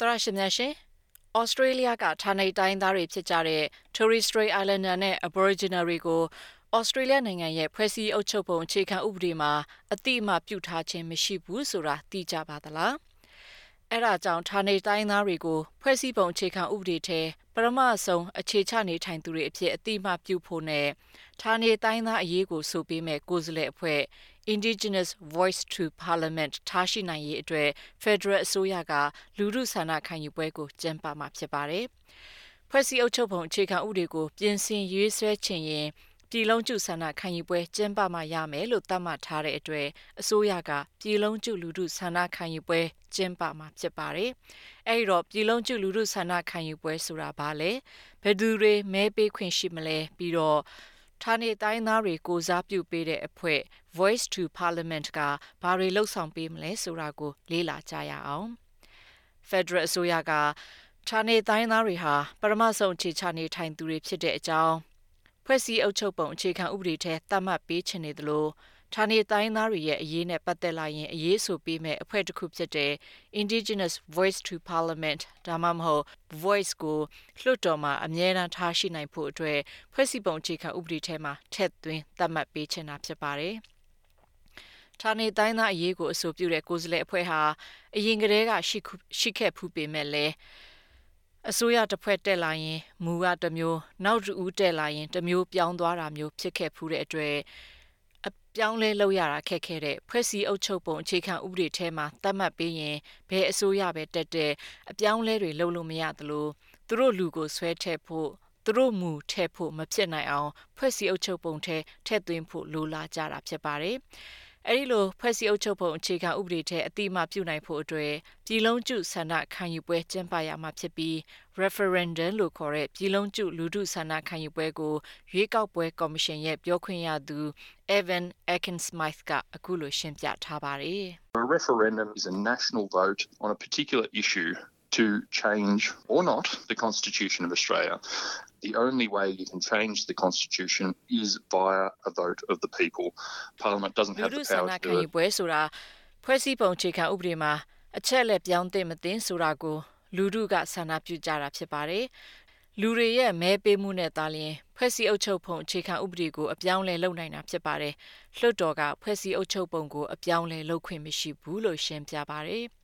တရရှိမြရှင်ဩစတြေးလျကဌာနေတိုင်းသားတွေဖြစ်ကြတဲ့ Torres Strait Islander နဲ့ Aboriginal တွေကိုဩစတြေးလျနိုင်ငံရဲ့ဖွဲ့စည်းအုပ်ချုပ်ပုံအခြေခံဥပဒေမှာအတိအမှပြုထားခြင်းမရှိဘူးဆိုတာသိကြပါသလားအဲ့ဒါကြောင့်ဌာနေတိုင်းသားတွေကိုဖွဲ့စည်းပုံအခြေခံဥပဒေထဲပရမဆုံးအခြေချနေထိုင်သူတွေအဖြစ်အတိအမှပြုဖို့နဲ့ဌာနေတိုင်းသားအရေးကိုဆိုပေးမဲ့ကိုယ်စားလှယ်အဖွဲ့ Indigenous Voice to Parliament ထားရှိနိုင်ရေးအတွက် Federal အစိုးရကလူမှုဆန္ဒခံယူပွဲကိုကျင်းပမှာဖြစ်ပါတယ်။ဖွဲ့စည်းအုပ်ချုပ်ပုံအခြေခံဥပဒေကိုပြင်ဆင်ရေးဆွဲခြင်းရင်ပြည်လုံးကျဆန္ဒခံယူပွဲကျင်းပမှရမယ်လို့သတ်မှတ်ထားတဲ့အတွက်အစိုးရကပြည်လုံးကျလူမှုဆန္ဒခံယူပွဲကျင်းပမှာဖြစ်ပါတယ်။အဲဒီတော့ပြည်လုံးကျလူမှုဆန္ဒခံယူပွဲဆိုတာဘာလဲ။ဘယ်သူတွေမဲပေးခွင့်ရှိမလဲပြီးတော့ ဌာနေတိုင်းသားတွေကိုစားပြုပေးတဲ့အဖွဲ့ Voice to Parliament ကဘာတွေလှုပ်ဆောင်ပေးမလဲဆိုတာကို လေ့လာကြရအောင်။ Federal အစိုးရကဌာနေတိုင်းသားတွေဟာပရမဆုံခြေချနေထိုင်သူတွေဖြစ်တဲ့အကြောင်းဖွဲ့စည်းအုပ်ချုပ်ပုံအခြေခံဥပဒေထဲသတ်မှတ်ပေးချင်နေသလို ဌာနေတိုင်းသားတွေရဲ့အရေးနဲ့ပတ်သက်လာရင်အရေးဆိုပေးမဲ့အဖွဲ့တစ်ခုဖြစ်တဲ့ Indigenous Voice to Parliament ဒါမှမဟုတ် Voice ကိုလွှတ်တော်မှာအမြဲတမ်းထားရှိနိုင်ဖို့အတွက်ဖွဲ့စည်းပုံအခြေခံဥပဒေထဲမှာထည့်သွင်းသတ်မှတ်ပေးချင်တာဖြစ်ပါတယ်။ဌာနေတိုင်းသားအရေးကိုအဆိုပြုတဲ့ကိုယ်စားလှယ်အဖွဲ့ဟာအရင်ကတည်းကရှိရှိခဲ့ဖူးပေမဲ့လည်းအစိုးရတစ်ဖွဲ့တက်လာရင်မူကတစ်မျိုးနောက်တူဦးတက်လာရင်တစ်မျိုးပြောင်းသွားတာမျိုးဖြစ်ခဲ့ဖူးတဲ့အတွက်အ ပြောင်းလဲလုပ်ရတာခက်ခဲတဲ့ဖွဲ့စည်းအုပ်ချုပ်ပုံအခြေခံဥပဒေထဲမှာသတ်မှတ်ပေးရင်ဘယ်အစိုးရပဲတက်တဲ့အပြောင်းလဲတွေလုပ်လို့မရသလိုသူတို့လူကိုဆွဲထည့်ဖို့သူတို့မူထည့်ဖို့မဖြစ်နိုင်အောင်ဖွဲ့စည်းအုပ်ချုပ်ပုံထဲထည့်သွင်းဖို့လိုလားကြတာဖြစ်ပါတယ်။ အဲဒီလိုဖွဲ့စည်းအုပ်ချုပ်ပုံအခြေခံဥပဒေထဲအတိအမှပြုနိုင်ဖို့အတွက်ပြည်လုံးကျဆန္ဒခံယူပွဲကျင်းပရမှာဖြစ်ပြီး referendum လို့ခေါ်တဲ့ပြည်လုံးကျလူထုဆန္ဒခံယူပွဲကိုရွေးကောက်ပွဲကော်မရှင်ရဲ့ပြောခွင့်ရသူ Evan Atkins-Smythe ကအခုလိုရှင်းပြထားပါတယ်။ A referendum is a national vote on a particular issue to change or not the Constitution of Australia. The only way you can change the Constitution is via a vote of the people. Parliament doesn't have the power to do it. ပွဲဆိုတာဖွဲ့စည်းပုံအခြေခံဥပဒေမှာအချက်လက်ပြောင်းသင့်မသင့်ဆိုတာကိုလူထုကဆန္ဒပြုကြတာဖြစ်ပါတယ်။လူတွေရဲ့မဲပေးမှုနဲ့သာလျှင်ဖွဲ့စည်းအုပ်ချုပ်ပုံအခြေခံဥပဒေကိုအပြောင်းလဲလုပ်နိုင်တာဖြစ်ပါတယ်။လွှတ်တော်ကဖွဲ့စည်းအုပ်ချုပ်ပုံကိုအပြောင်းလဲလုပ်ခွင့်မရှိဘူးလို့ရှင်းပြပါတယ်။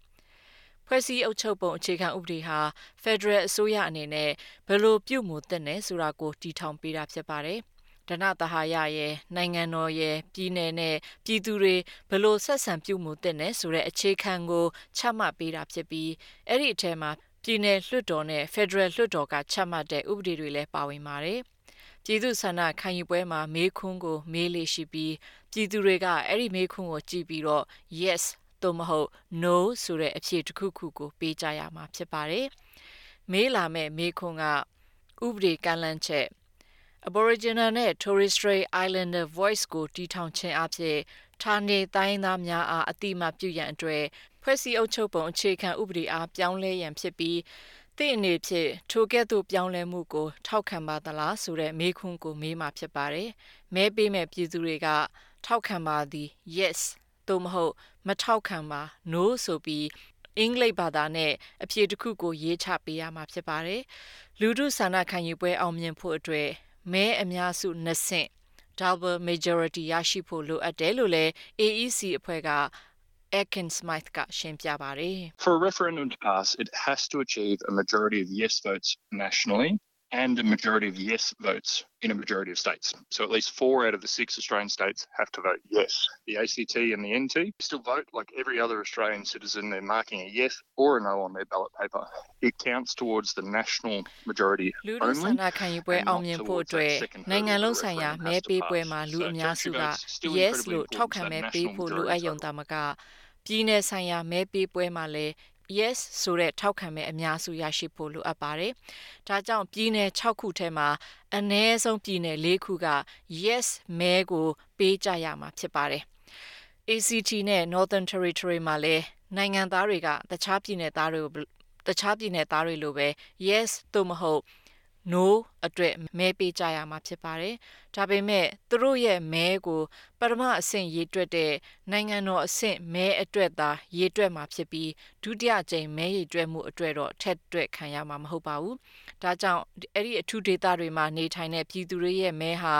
ဖွဲ့စည်းအုပ်ချုပ်ပုံအခြေခံဥပဒေဟာ Federal အစိုးရအနေနဲ့ဘယ်လိုပြုမှုသင့်တယ်ဆိုတာကိုတည်ထောင်ပေးတာဖြစ်ပါတယ်။ဒနတဟာရရဲ့နိုင်ငံတော်ရဲ့ပြည်내နဲ့ပြည်သူတွေဘယ်လိုဆက်ဆံပြုမှုသင့်တယ်ဆိုတဲ့အခြေခံကိုချမှတ်ပေးတာဖြစ်ပြီးအဲ့ဒီအထက်မှာပြည်내လွှတ်တော်နဲ့ Federal လွှတ်တော်ကချမှတ်တဲ့ဥပဒေတွေလည်းပါဝင်ပါတယ်။ပြည်သူဆန္ဒခံယူပွဲမှာမေးခွန်းကိုမေးလေရှိပြီးပြည်သူတွေကအဲ့ဒီမေးခွန်းကိုကြည့်ပြီးတော့ yes သို့မဟုတ် no ဆိုတဲ့အဖြေတစ်ခုခုကိုပေးကြရမှာဖြစ်ပါတယ်။မေးလာမဲ့မေးခွန်းကဥပဒေကန့်လန့်ချက် Aboriginal နဲ့ Torres Strait Islander Voice ကိုတီထောင်ခြင်းအဖြစ်ဌာနေတိုင်းသားများအားအတိမပြုရန်အတွက်ဖွဲ့စည်းအုပ်ချုပ်ပုံအခြေခံဥပဒေအားပြောင်းလဲရန်ဖြစ်ပြီးသည့်အနေဖြင့်ထိုကဲ့သို့ပြောင်းလဲမှုကိုထောက်ခံပါသလားဆိုတဲ့မေးခွန်းကိုမေးမှဖြစ်ပါတယ်။မဲပေးမဲ့ပြည်သူတွေကထောက်ခံပါသည် yes သို့မဟုတ် မထောက်ခံပါ no ဆိုပြီးအင်္ဂလိပ်ဘာသာနဲ့အဖြေတစ်ခုကိုရေးချပေးရမှာဖြစ်ပါတယ်။လူထုဆန္ဒခံယူပွဲအောင်မြင်ဖို့အတွက်မဲအများစုနှစ်ဆင့် double majority ရရှိဖို့လိုအပ်တယ်လို့လည်း AEC အဖွဲ့က Atkins Smythe ကရှင်းပြပါတယ် For a referendum to pass it has to achieve a majority of yes votes nationally and a majority of yes votes in a majority of states. So at least four out of the six Australian states have to vote yes. The ACT and the NT still vote like every other Australian citizen. They're marking a yes or a no on their ballot paper. It counts towards the national majority only. ခံယူပွဲအောင်မြင်ဖို့အတွက်နိုင်ငံလုံးဆိုင်ရာမဲပေးပွဲမှာလူအများစုက yes လို့ထောက်ခံမဲပေးဖို့လိုအပ်ယုံတာမကပြည်내ဆိုင်ရာမဲပေးပွဲမှာလည်း yes ဆိုတဲ့ထောက်ခံမဲ့အများစုရရှိဖို့လိုအပ်ပါတယ်။ဒါကြောင့်ပြည်နယ်6ခုထဲမှာအနည်းဆုံးပြည်နယ်4ခုက yes မဲကိုပေးကြရမှာဖြစ်ပါတယ်။ ACT နဲ့ Northern Territory မှာလည်းနိုင်ငံသားတွေကတခြားပြည်နယ်သားတွေကိုတခြားပြည်နယ်သားတွေလိုပဲ yes သို့မဟုတ် no အတွက်မဲပေးကြရမှာဖြစ်ပါတယ်။ဒါပေမဲ့သူတို့ရဲ့မဲကိုပထမအဆင့်ရေးတွက်တဲ့နိုင်ငံတော်အဆင့်မဲအတွက်သာရေးတွက်မှာဖြစ်ပြီးဒုတိယကြိမ်မဲရေးတွက်မှုအတွက်တော့ထက်တွက်ခံရမှာမဟုတ်ပါဘူး။ဒါကြောင့်အဲ့ဒီအထူးဒေသတွေမှာနေထိုင်တဲ့ပြည်သူတွေရဲ့မဲဟာ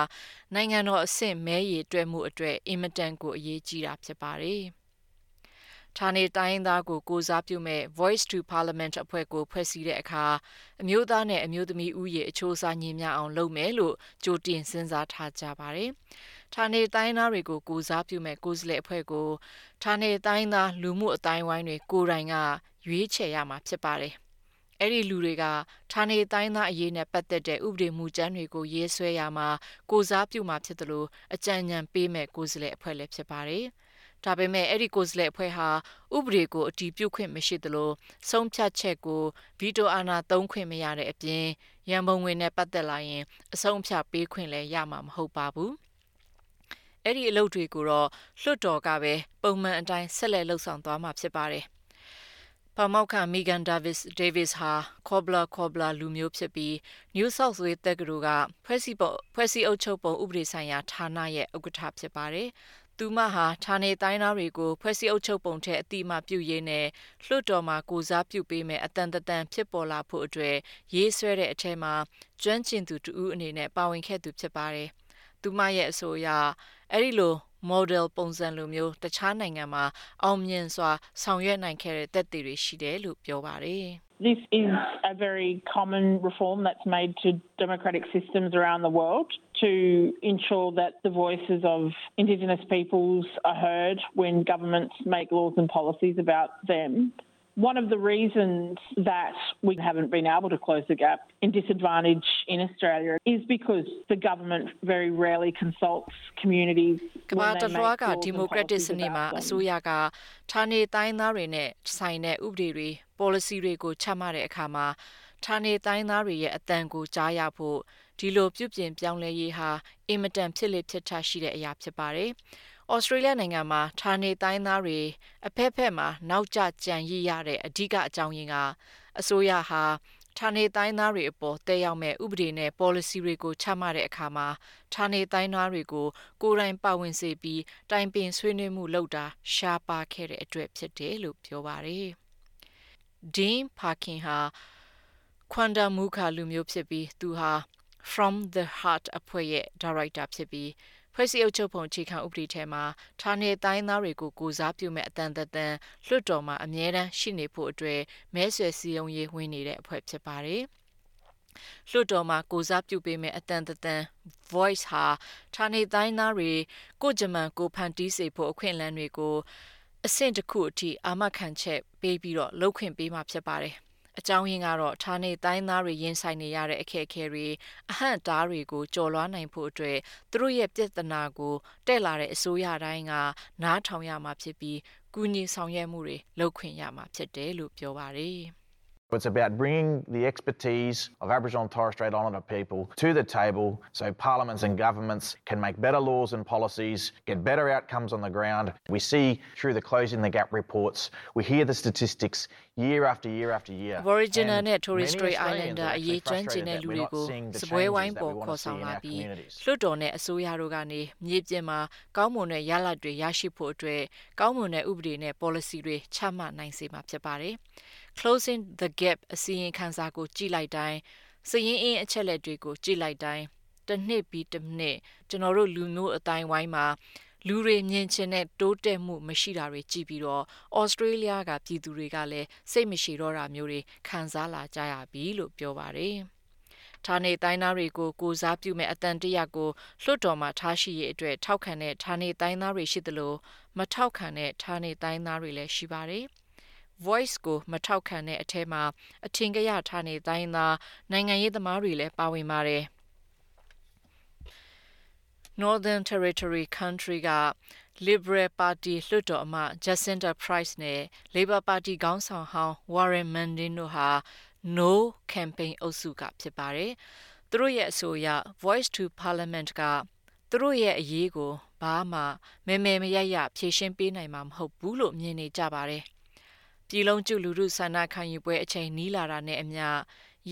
နိုင်ငံတော်အဆင့်မဲရေးတွက်မှုအတွက်အင်မတန်ကိုအရေးကြီးတာဖြစ်ပါတယ်။ ဌာနေတိုင်းသားကိုကိုစားပြုမဲ့ Voice to Parliament အဖွဲ့ကိုဖွဲ့စည်းတဲ့အခါအမျိုးသားနဲ့အမျိုးသမီးဥယေအချိုးအစားညီမျှအောင်လုပ်မယ်လို့ကြိုတင်စဉ်းစားထားကြပါတယ်။ဌာနေတိုင်းသားတွေကိုကိုစားပြုမဲ့ကိုယ်စားလှယ်အဖွဲ့ကိုဌာနေတိုင်းသားလူမှုအတိုင်းဝိုင်းတွေကိုယ်တိုင်ကရွေးချယ်ရမှာဖြစ်ပါတယ်။အဲ့ဒီလူတွေကဌာနေတိုင်းသားအရေးနဲ့ပတ်သက်တဲ့ဥပဒေမူကြမ်းတွေကိုရေးဆွဲရမှာကိုစားပြုမှာဖြစ်တယ်လို့အကြံဉာဏ်ပေးမဲ့ကိုယ်စားလှယ်အဖွဲ့လည်းဖြစ်ပါတယ်။ ဒါပေမဲ့အဲ့ဒီကိုယ်စားလှယ်အဖွဲ့ဟာဥပဒေကိုအတည်ပြုခွင့်မရှိသလိုဆုံးဖြတ်ချက်ကိုဗီတိုအာဏာသုံးခွင့်မရတဲ့အပြင်ရန်ပုံငွေနဲ့ပတ်သက်လာရင်အဆုံးဖြတ်ပေးခွင့်လည်းရမှာမဟုတ်ပါဘူး။အဲ့ဒီအလုပ်တွေကိုတော့လွှတ်တော်ကပဲပုံမှန်အတိုင်းဆက်လက်လှုပ်ဆောင်သွားမှာဖြစ်ပါတယ်။ပမောက္ခမီဂန်ဒါဗစ်ဒေးဗစ်ဟာကောဘလာကောဘလာလူမျိုးဖြစ်ပြီး New South Wales တက္ကသိုလ်ကဖွဲ့စည်းပုံဖွဲ့စည်းအုပ်ချုပ်ပုံဥပဒေဆိုင်ရာဌာနရဲ့ဥက္ကဋ္ဌဖြစ်ပါတယ် သူမဟာဌာနေတိုင်းသားတွေကိုဖွဲ့စည်းအုပ်ချုပ်ပုံထက်အတိအမှပြုရေးနဲ့လွှတ်တော်မှာကိုစားပြုပေးမယ်အတန်တန်ဖြစ်ပေါ်လာဖို့အတွက်ရေးဆွဲတဲ့အထက်မှာကျွမ်းကျင်သူတူအနေနဲ့ပါဝင်ခဲ့သူဖြစ်ပါတယ်။သူမရဲ့အဆိုအရအဲ့ဒီလို model ပုံစံလိုမျိုးတခြားနိုင်ငံမှာအောင်မြင်စွာဆောင်ရွက်နိုင်ခဲ့တဲ့သက်သေတွေရှိတယ်လို့ပြောပါတယ်။ This is a very common reform that's made to democratic systems around the world to ensure that the voices of Indigenous peoples are heard when governments make laws and policies about them. One of the reasons that we haven't been able to close the gap in disadvantage in Australia is because the government very rarely consults communities ကမ္ဘာတလွှားကဒီမိုကရက်တစ်စနစ်မှာအစိုးရကဌာနေတိုင်းသားတွေနဲ့ဆိုင်တဲ့ဥပဒေတွေ policy တွေကိုချမှတ်တဲ့အခါမှာဌာနေတိုင်းသားတွေရဲ့အတန်ကိုကြားရဖို့ ဒီလိုပြုပြင်ပြောင်းလဲရေးဟာအင်မတန်ဖြစ်လေဖြစ်ထရှိတဲ့အရာဖြစ်ပါတယ်။ဩစတြေးလျနိုင်ငံမှာဌာနေတိုင်းသားတွေအဖက်ဖက်မှာနောက်ကျကြံရည်ရတဲ့အဓိကအကြောင်းရင်းကအစိုးရဟာဌာနေတိုင်းသားတွေအပေါ်တည်ရောက်မဲ့ဥပဒေနဲ့ policy တွေကိုချမှတ်တဲ့အခါမှာဌာနေတိုင်းသားတွေကိုကိုယ်တိုင်ပါဝင်စေပြီးတိုင်ပင်ဆွေးနွေးမှုလုပ်တာရှားပါခဲ့တဲ့အတွက်ဖြစ်တယ်လို့ပြောပါတယ်။ Dean Parkin ဟာ Kwanda Mukha လူမျိုးဖြစ်ပြီးသူဟာ From the Heart အဖွဲ့ရဲ့ director ဖြစ်ပြီးဖွဲ့စည်းအုပ်ချုပ်ပုံအခြေခံဥပဒေထဲမှာဌာနေတိုင်းသားတွေကိုကိုစားပြုမဲ့အတန်တန်လွှတ်တော်မှာအမြဲတမ်းရှိနေဖို့အတွက်မဲဆွယ်စည်းရုံးရေးဝင်နေတဲ့အဖွဲ့ဖြစ်ပါတယ်။လွှတ်တော်မှာကိုစားပြုပေးမဲ့အတန်တန် voice ဟာဌာနေတိုင်းသားတွေကိုဂျမန်ကိုဖန်တီးစေဖို့အခွင့်အလမ်းတွေကိုအဆင့်တစ်ခုအထိအာမခံချက်ပေးပြီးတော့လှုပ်ခွင့်ပေးမှာဖြစ်ပါတယ်။ အကြောင်းရင်းကတော့ဌာနေတိုင်းသားတွေရင်ဆိုင်နေရတဲ့အခက်အခဲတွေအဟန့်တားတွေကိုကျော်လွှားနိုင်ဖို့အတွက်သူတို့ရဲ့ပြဿနာကိုတက်လာတဲ့အစိုးရတိုင်းကနားထောင်ရမှာဖြစ်ပြီးကူညီဆောင်ရွက်မှုတွေလုပ်ခွင့်ရမှာဖြစ်တယ်လို့ပြောပါတယ်။ It's about bringing the expertise of Aboriginal and Torres Strait Islander people to the table so parliaments and governments can make better laws and policies, get better outcomes on the ground. We see through the Closing the Gap reports, we hear the statistics year after year after year. Aboriginal နဲ့ Torres Strait Islander အရေးကျွမ်းကျင်တဲ့လူတွေကိုစပွဲဝိုင်းပေါ်ခေါ်ဆောင်လာပြီးလွှတ်တော်နဲ့အစိုးရတို့ကနေမြေပြင်မှာကောင်းမွန်တဲ့ရလဒ်တွေရရှိဖို့အတွက်ကောင်းမွန်တဲ့ဥပဒေနဲ့ policy တွေချမှတ်နိုင်စေမှာဖြစ်ပါတယ်။ closing the gap အစီရင်ခံစာကိုကြည့်လိုက်တိုင်းစည်ရင်အင်းအချက်လက်တွေကိုကြည့်လိုက်တိုင်းတစ်နှစ်ပြီးတစ်နှစ်ကျွန်တော်တို့လူမျိုးအတိုင်းဝိုင်းမှာလူတွေမြင်ချင်တဲ့တိုးတက်မှုမရှိတာတွေကြည့်ပြီးတော့ဩစတြေးလျကပြည်သူတွေကလည်းစိတ်မရှိတော့တာမျိုးတွေခံစားလာကြရပြီလို့ပြောပါတယ်။ဌာနေတိုင်းသားတွေကိုကိုစားပြုမဲ့အတန်တရကိုလွှတ်တော်မှာထားရှိရေးအတွက်ထောက်ခံတဲ့ဌာနေတိုင်းသားတွေရှိသလိုမထောက်ခံတဲ့ဌာနေတိုင်းသားတွေလည်းရှိပါတယ်။ voice ကိုမထောက်ခံတဲ့အထက်မှာအထင်ကရထားနေတိုင်းသာနိုင်ငံရေးသမားတွေလည်းပါဝင်ပါတယ် Northern Territory Country က Liberal Party လွှတ်တော်အမတ် Jacinta Price နဲ့ Labor Party ခေါင်းဆောင်ဟောင်း Warren Mundine တို့ဟာ No Campaign အုပ်စုကဖြစ်ပါတယ်။သူတို့ရဲ့အဆိုအရ Voice to Parliament ကသူတို့ရဲ့အရေးကိုဘာမှမဲမဲမရရဖြေရှင်းပေးနိုင်မှာမဟုတ်ဘူးလို့မြင်နေကြပါတယ်။ ပြည်လုံးကျလူထုဆန္ဒခံယူပွဲအချိန်နီးလာတာနဲ့အမျှရ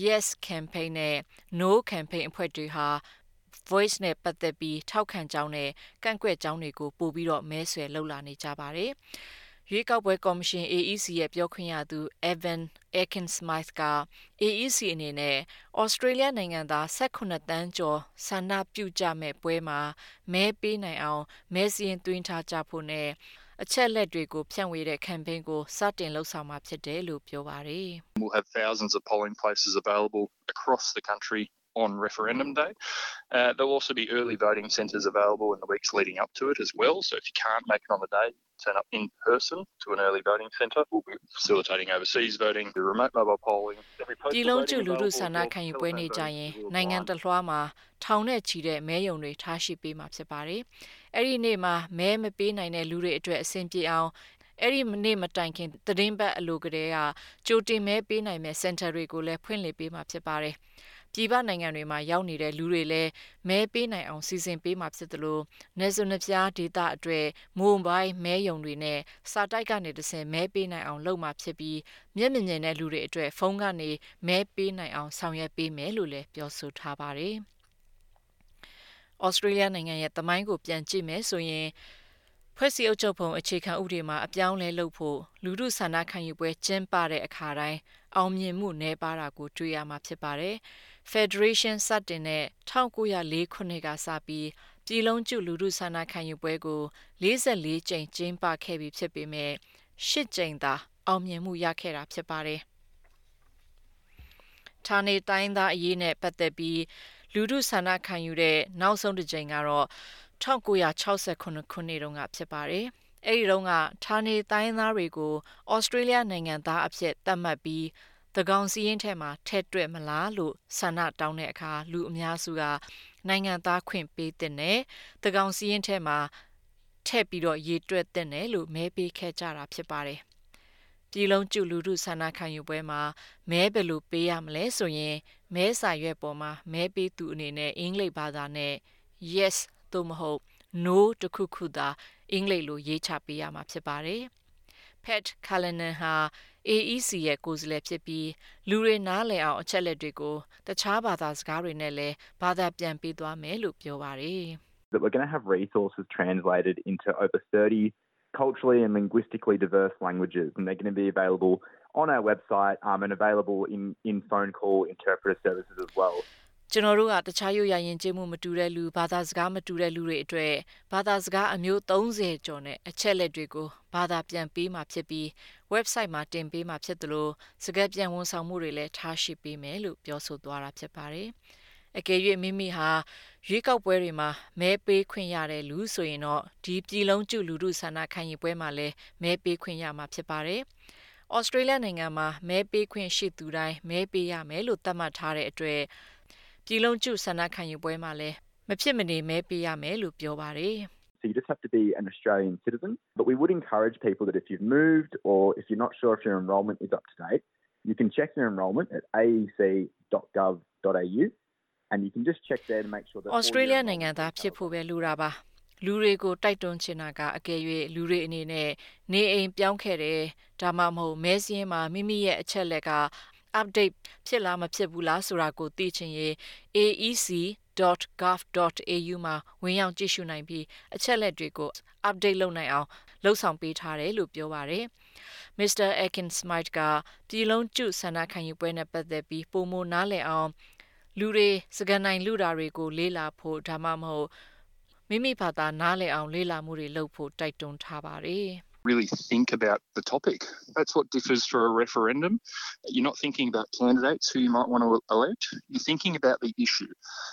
Yes Campaign နဲ့ No Campaign အဖွဲ့တွေဟာ voice နဲ့ပတ်သက်ပြီးထောက်ခံကြောင်းနဲ့ကန့်ကွက်ကြောင်းတွေကိုပို့ပြီးတော့မဲဆွယ်လှုပ်လာနေကြပါတယ်။ရွေးကောက်ပွဲကော်မရှင် AEC ရဲ့ပြောခွင့်ရသူ Evan Akin Smith က AEC အနေနဲ့ဩစတြေးလျနိုင်ငံသား18တန်းကျော်ဆန္ဒပြုကြမဲ့ပွဲမှာမဲပေးနိုင်အောင်မဲစည်းသွင်းထားကြဖို့နဲ့ အချက်လက်တွေကိုဖြန့်ဝေတဲ့ campaign ကိုစတင်လှုပ်ဆောင်မှာဖြစ်တယ်လို့ပြောပါတယ်။ We'll have thousands of polling places available across the country on referendum day. Uh, there'll also be early voting centres available in the weeks leading up to it as well. So if you can't make it on the day, turn up in person to an early voting centre. We'll be facilitating overseas voting, the remote mobile polling. ပြည်လုံးကျလူလူဆန္ဒခံယူပွဲနေကြရင်နိုင်ငံတလွှားမှာထောင်နဲ့ချီတဲ့မဲယုံတွေထားရှိပေးမှာဖြစ်ပါတယ်။အဲ့ဒီနေ့မှာမဲမပေးနိုင်တဲ့လူတွေအတွက်အဆင်ပြေအောင်အဲ့ဒီနေ့မတိုင်ခင်သတင်းပတ်အလိုကလေးကကြိုတင်မဲပေးနိုင်မဲ့စင်တာတွေကိုလည်းဖွင့်လှစ်ပေးမှာဖြစ်ပါတယ်။ ပြည်ပနိုင်ငံတွေမှာရောက်နေတဲ့လူတွေလည်းမဲပေးနိုင်အောင်စီစဉ်ပေးမှာဖြစ်သလိုနေဇွန်နှပြားဒေတာအတွေ့မိုဘိုင်းမဲယုံတွေနဲ့စာတိုက်ကနေတဆင်မဲပေးနိုင်အောင်လုပ်မှာဖြစ်ပြီးမျက်မြင်မြင်တဲ့လူတွေအတွေ့ဖုန်းကနေမဲပေးနိုင်အောင်ဆောင်ရွက်ပေးမယ်လို့လည်းပြောဆိုထားပါတယ်။ဩစတြေးလျနိုင်ငံရဲ့တမိုင်းကိုပြန်ကြည့်မယ်ဆိုရင် ဖွဲ့စည်းအုပ်ချုပ်ပုံအခြေခံဥပဒေမှာအပြောင်းလဲလုပ်ဖို့လူမှုဆန္ဒခံယူပွဲကျင်းပတဲ့အခါတိုင်းအောင်မြင်မှုနှဲပါတာကိုတွေ့ရမှာဖြစ်ပါတယ်။ Federation စတင်တဲ့1904ခုနှစ်ကစပြီးပြည်လုံးကျလူမှုဆန္ဒခံယူပွဲကို44ကြိမ်ကျင်းပခဲ့ပြီးဖြစ်ပေမဲ့10ကြိမ်သာအောင်မြင်မှုရခဲ့တာဖြစ်ပါတယ်။ဌာနေတိုင်းသားအရေးနဲ့ပတ်သက်ပြီးလူမှုဆန္ဒခံယူတဲ့နောက်ဆုံးတစ်ကြိမ်ကတော့ 1969ခုနှစ်တုန်းကဖြစ်ပါတယ်။အဲဒီတုန်းကဌာနေတိုင်းသားတွေကိုဩစတြေးလျနိုင်ငံသားအဖြစ်သတ်မှတ်ပြီးသကောင်စီရင်ထဲမှာထဲ့တွက်မလားလို့ဆန္ဒတောင်းတဲ့အခါလူအများစုကနိုင်ငံသားခွင့်ပေးတဲ့နဲ့သကောင်စီရင်ထဲမှာထည့်ပြီးတော့ရေတွက်တဲ့နဲ့လို့မဲပေးခဲ့ကြတာဖြစ်ပါတယ်။ပြည်လုံးကျလူမှုဆန္ဒခံယူပွဲမှာမဲဘယ်လိုပေးရမလဲဆိုရင်မဲစာရွက်ပေါ်မှာမဲပေးသူအနေနဲ့အင်္ဂလိပ်ဘာသာနဲ့ yes သို့မဟုတ် no တခုခုသာအင်္ဂလိပ်လိုရေးချပေးရမှာဖြစ်ပါတယ်။ Pat Callanan ဟာ AEC ရဲ့ကိုယ်စားလှယ်ဖြစ်ပြီးလူတွေနားလည်အောင်အချက်လက်တွေကိုတခြားဘာသာစကားတွေနဲ့လည်းဘာသာပြန်ပေးသွားမယ်လို့ပြောပါတယ် that we're going to have resources translated into over 30 culturally and linguistically diverse languages and they're going to be available on our website um, and available in in phone call interpreter services as well ကျွန်တော်တို့ကတခြားရိုးရာယဉ်ကျေးမှုမတူတဲ့လူဘာသာစကားမတူတဲ့လူတွေအတွက်ဘာသာစကားအမျိုး30ကျော်နဲ့အချက်လက်တွေကိုဘာသာပြန်ပေးမှာဖြစ်ပြီး website မှာတင်ပေးမှာဖြစ်တယ်လို့စကားပြန်ဝန်ဆောင်မှုတွေလည်းထားရှိပေးမယ်လို့ပြောဆိုသွားတာဖြစ်ပါတယ်။အကယ်၍မိမိဟာရွေးကောက်ပွဲတွေမှာမဲပေးခွင့်ရတဲ့လူဆိုရင်တော့ဒီပြည်လုံးကျလူမှုဆန္ဒခံယူပွဲမှာလည်းမဲပေးခွင့်ရမှာဖြစ်ပါတယ်။ဩစတြေးလျနိုင်ငံမှာမဲပေးခွင့်ရှိသူတိုင်းမဲပေးရမယ်လို့သတ်မှတ်ထားတဲ့အတွက် ပြည်လုံးကျဆန္ဒခံယူပွဲမှာလည်းမဖြစ်မနေမဲပေးရမယ်လို့ပြောပါတယ် So you just have to be an Australian citizen. But we would encourage people that if you've moved or if you're not sure if your enrolment is up to date, you can check your enrolment at aec.gov.au and you can just check there to make sure that Australia နိုင်ငံသားဖြစ်ဖို့ပဲလိုတာပါလူတွေကိုတိုက်တွန်းချင်တာကအကယ်၍လူတွေအနေနဲ့နေအိမ်ပြောင်းခဲ့တယ်ဒါမှမဟုတ်မဲစင်းမှာမိမိရဲ့အချက်လက်က update ဖြစ်လားမဖြစ်ဘူးလားဆိုတာကိုသိချင်ရင် aec.gov.au မှာဝင်ရောက်ကြည့်ရှုနိုင်ပြီးအချက်လက်တွေကို update လုပ်နိုင်အောင်လှုပ်ဆောင်ပေးထားတယ်လို့ပြောပါရယ် Mr. Akin Smite ကပြည်လုံးကျဆန္ဒခံယူပွဲနဲ့ပတ်သက်ပြီးပုံမနားလည်အောင်လူတွေစကန်နိုင်လူတာတွေကိုလေးလာဖို့ဒါမှမဟုတ်မိမိဘာသာနားလည်အောင်လေးလာမှုတွေလုပ်ဖို့တိုက်တွန်းထားပါတယ်။ really think about the topic. That's what differs for a referendum. You're not thinking about candidates who you might want to elect, you're thinking about the issue.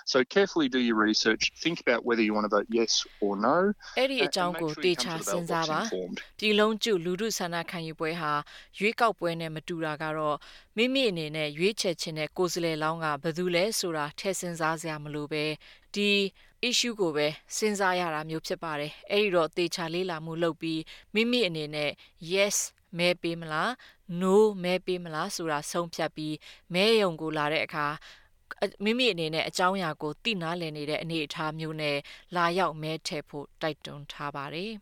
So carefully do your research, think about whether you want to vote yes or no. အဲ့ဒီအကြောင်းကိုတေချာစဉ်းစားပါပြည်လုံးကျလူမှုဆန္ဒခံယူပွဲဟာရွေးကောက်ပွဲနဲ့မတူတာကတော့မိမိအနေနဲ့ရွေးချယ်ခြင်းနဲ့ကိုယ်စားလှယ်လောင်းကဘယ်သူလဲဆိုတာထည့်စဉ်းစားစရာမလိုပဲ ဒီ issue ကိုပဲစဉ်းစားရတာမျိုးဖြစ်ပါတယ်အဲ့ဒီတော့တေချာလေးလာမှုလုပ်ပြီးမိမိအနေနဲ့ yes မဲပေးမလား no မဲပေးမလားဆိုတာဆုံးဖြတ်ပြီးမဲယုံကိုလာတဲ့အခါမိမိအနေနဲ့အကြောင်းအရာကိုသိနာလည်နေတဲ့အနေအထားမျိုးနဲ့လာရောက်မဲထည့်ဖို့တိုက်တွန်းထားပါတယ်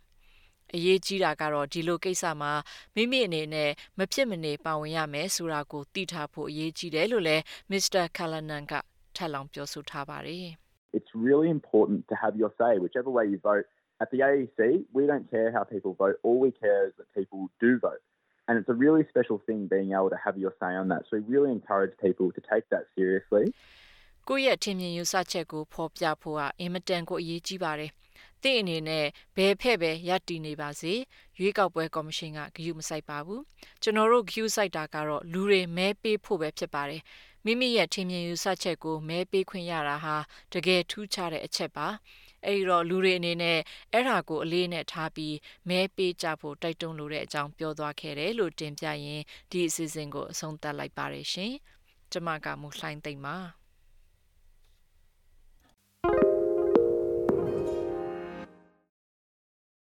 အရေးကြီးတာကတော့ဒီလိုကိစ္စမှာမိမိအနေနဲ့မဖြစ်မနေပါဝင်ရမယ်ဆိုတာကိုသိထားဖို့အရေးကြီးတယ်လို့လည်း Mr. Callanan ကထပ်လောင်းပြောဆိုထားပါတယ်။ It's really important to have your say whichever way you vote. At the AEC, we don't care how people vote. All we care is that people do vote. And it's a really special thing being able to have your say on that. So we really encourage people to take that seriously. ကိုယ့်ရဲ့ထင်မြင်ယူဆချက်ကိုဖော်ပြဖို့ကအင်မတန်ကိုအရေးကြီးပါတယ်။တင့်အနေနဲ့ဘယ်ဖက်ပဲရပ်တည်နေပါစေရွေးကောက်ပွဲကော်မရှင်ကဂရုမစိုက်ပါဘူး။ကျွန်တော်တို့ဂရုစိုက်တာကတော့လူတွေမဲပေးဖို့ပဲဖြစ်ပါတယ်။ မိမိရဲ့ထင်မြင်ယူဆချက်ကိုမဲပေးခွင့်ရတာဟာတကယ်ထူးခြားတဲ့အချက်ပါ။အဲဒီတော့လူတွေအနေနဲ့အဲ့ဒါကိုအလေးနဲ့ထားပြီးမဲပေးကြဖို့တိုက်တွန်းလိုတဲ့အကြောင်းပြောသွားခဲ့တယ်လို့တင်ပြရင်ဒီအစီအစဉ်ကိုအဆုံးသတ်လိုက်ပါရရှင်။ကျမကမူလှိုင်းသိမ့်ပါ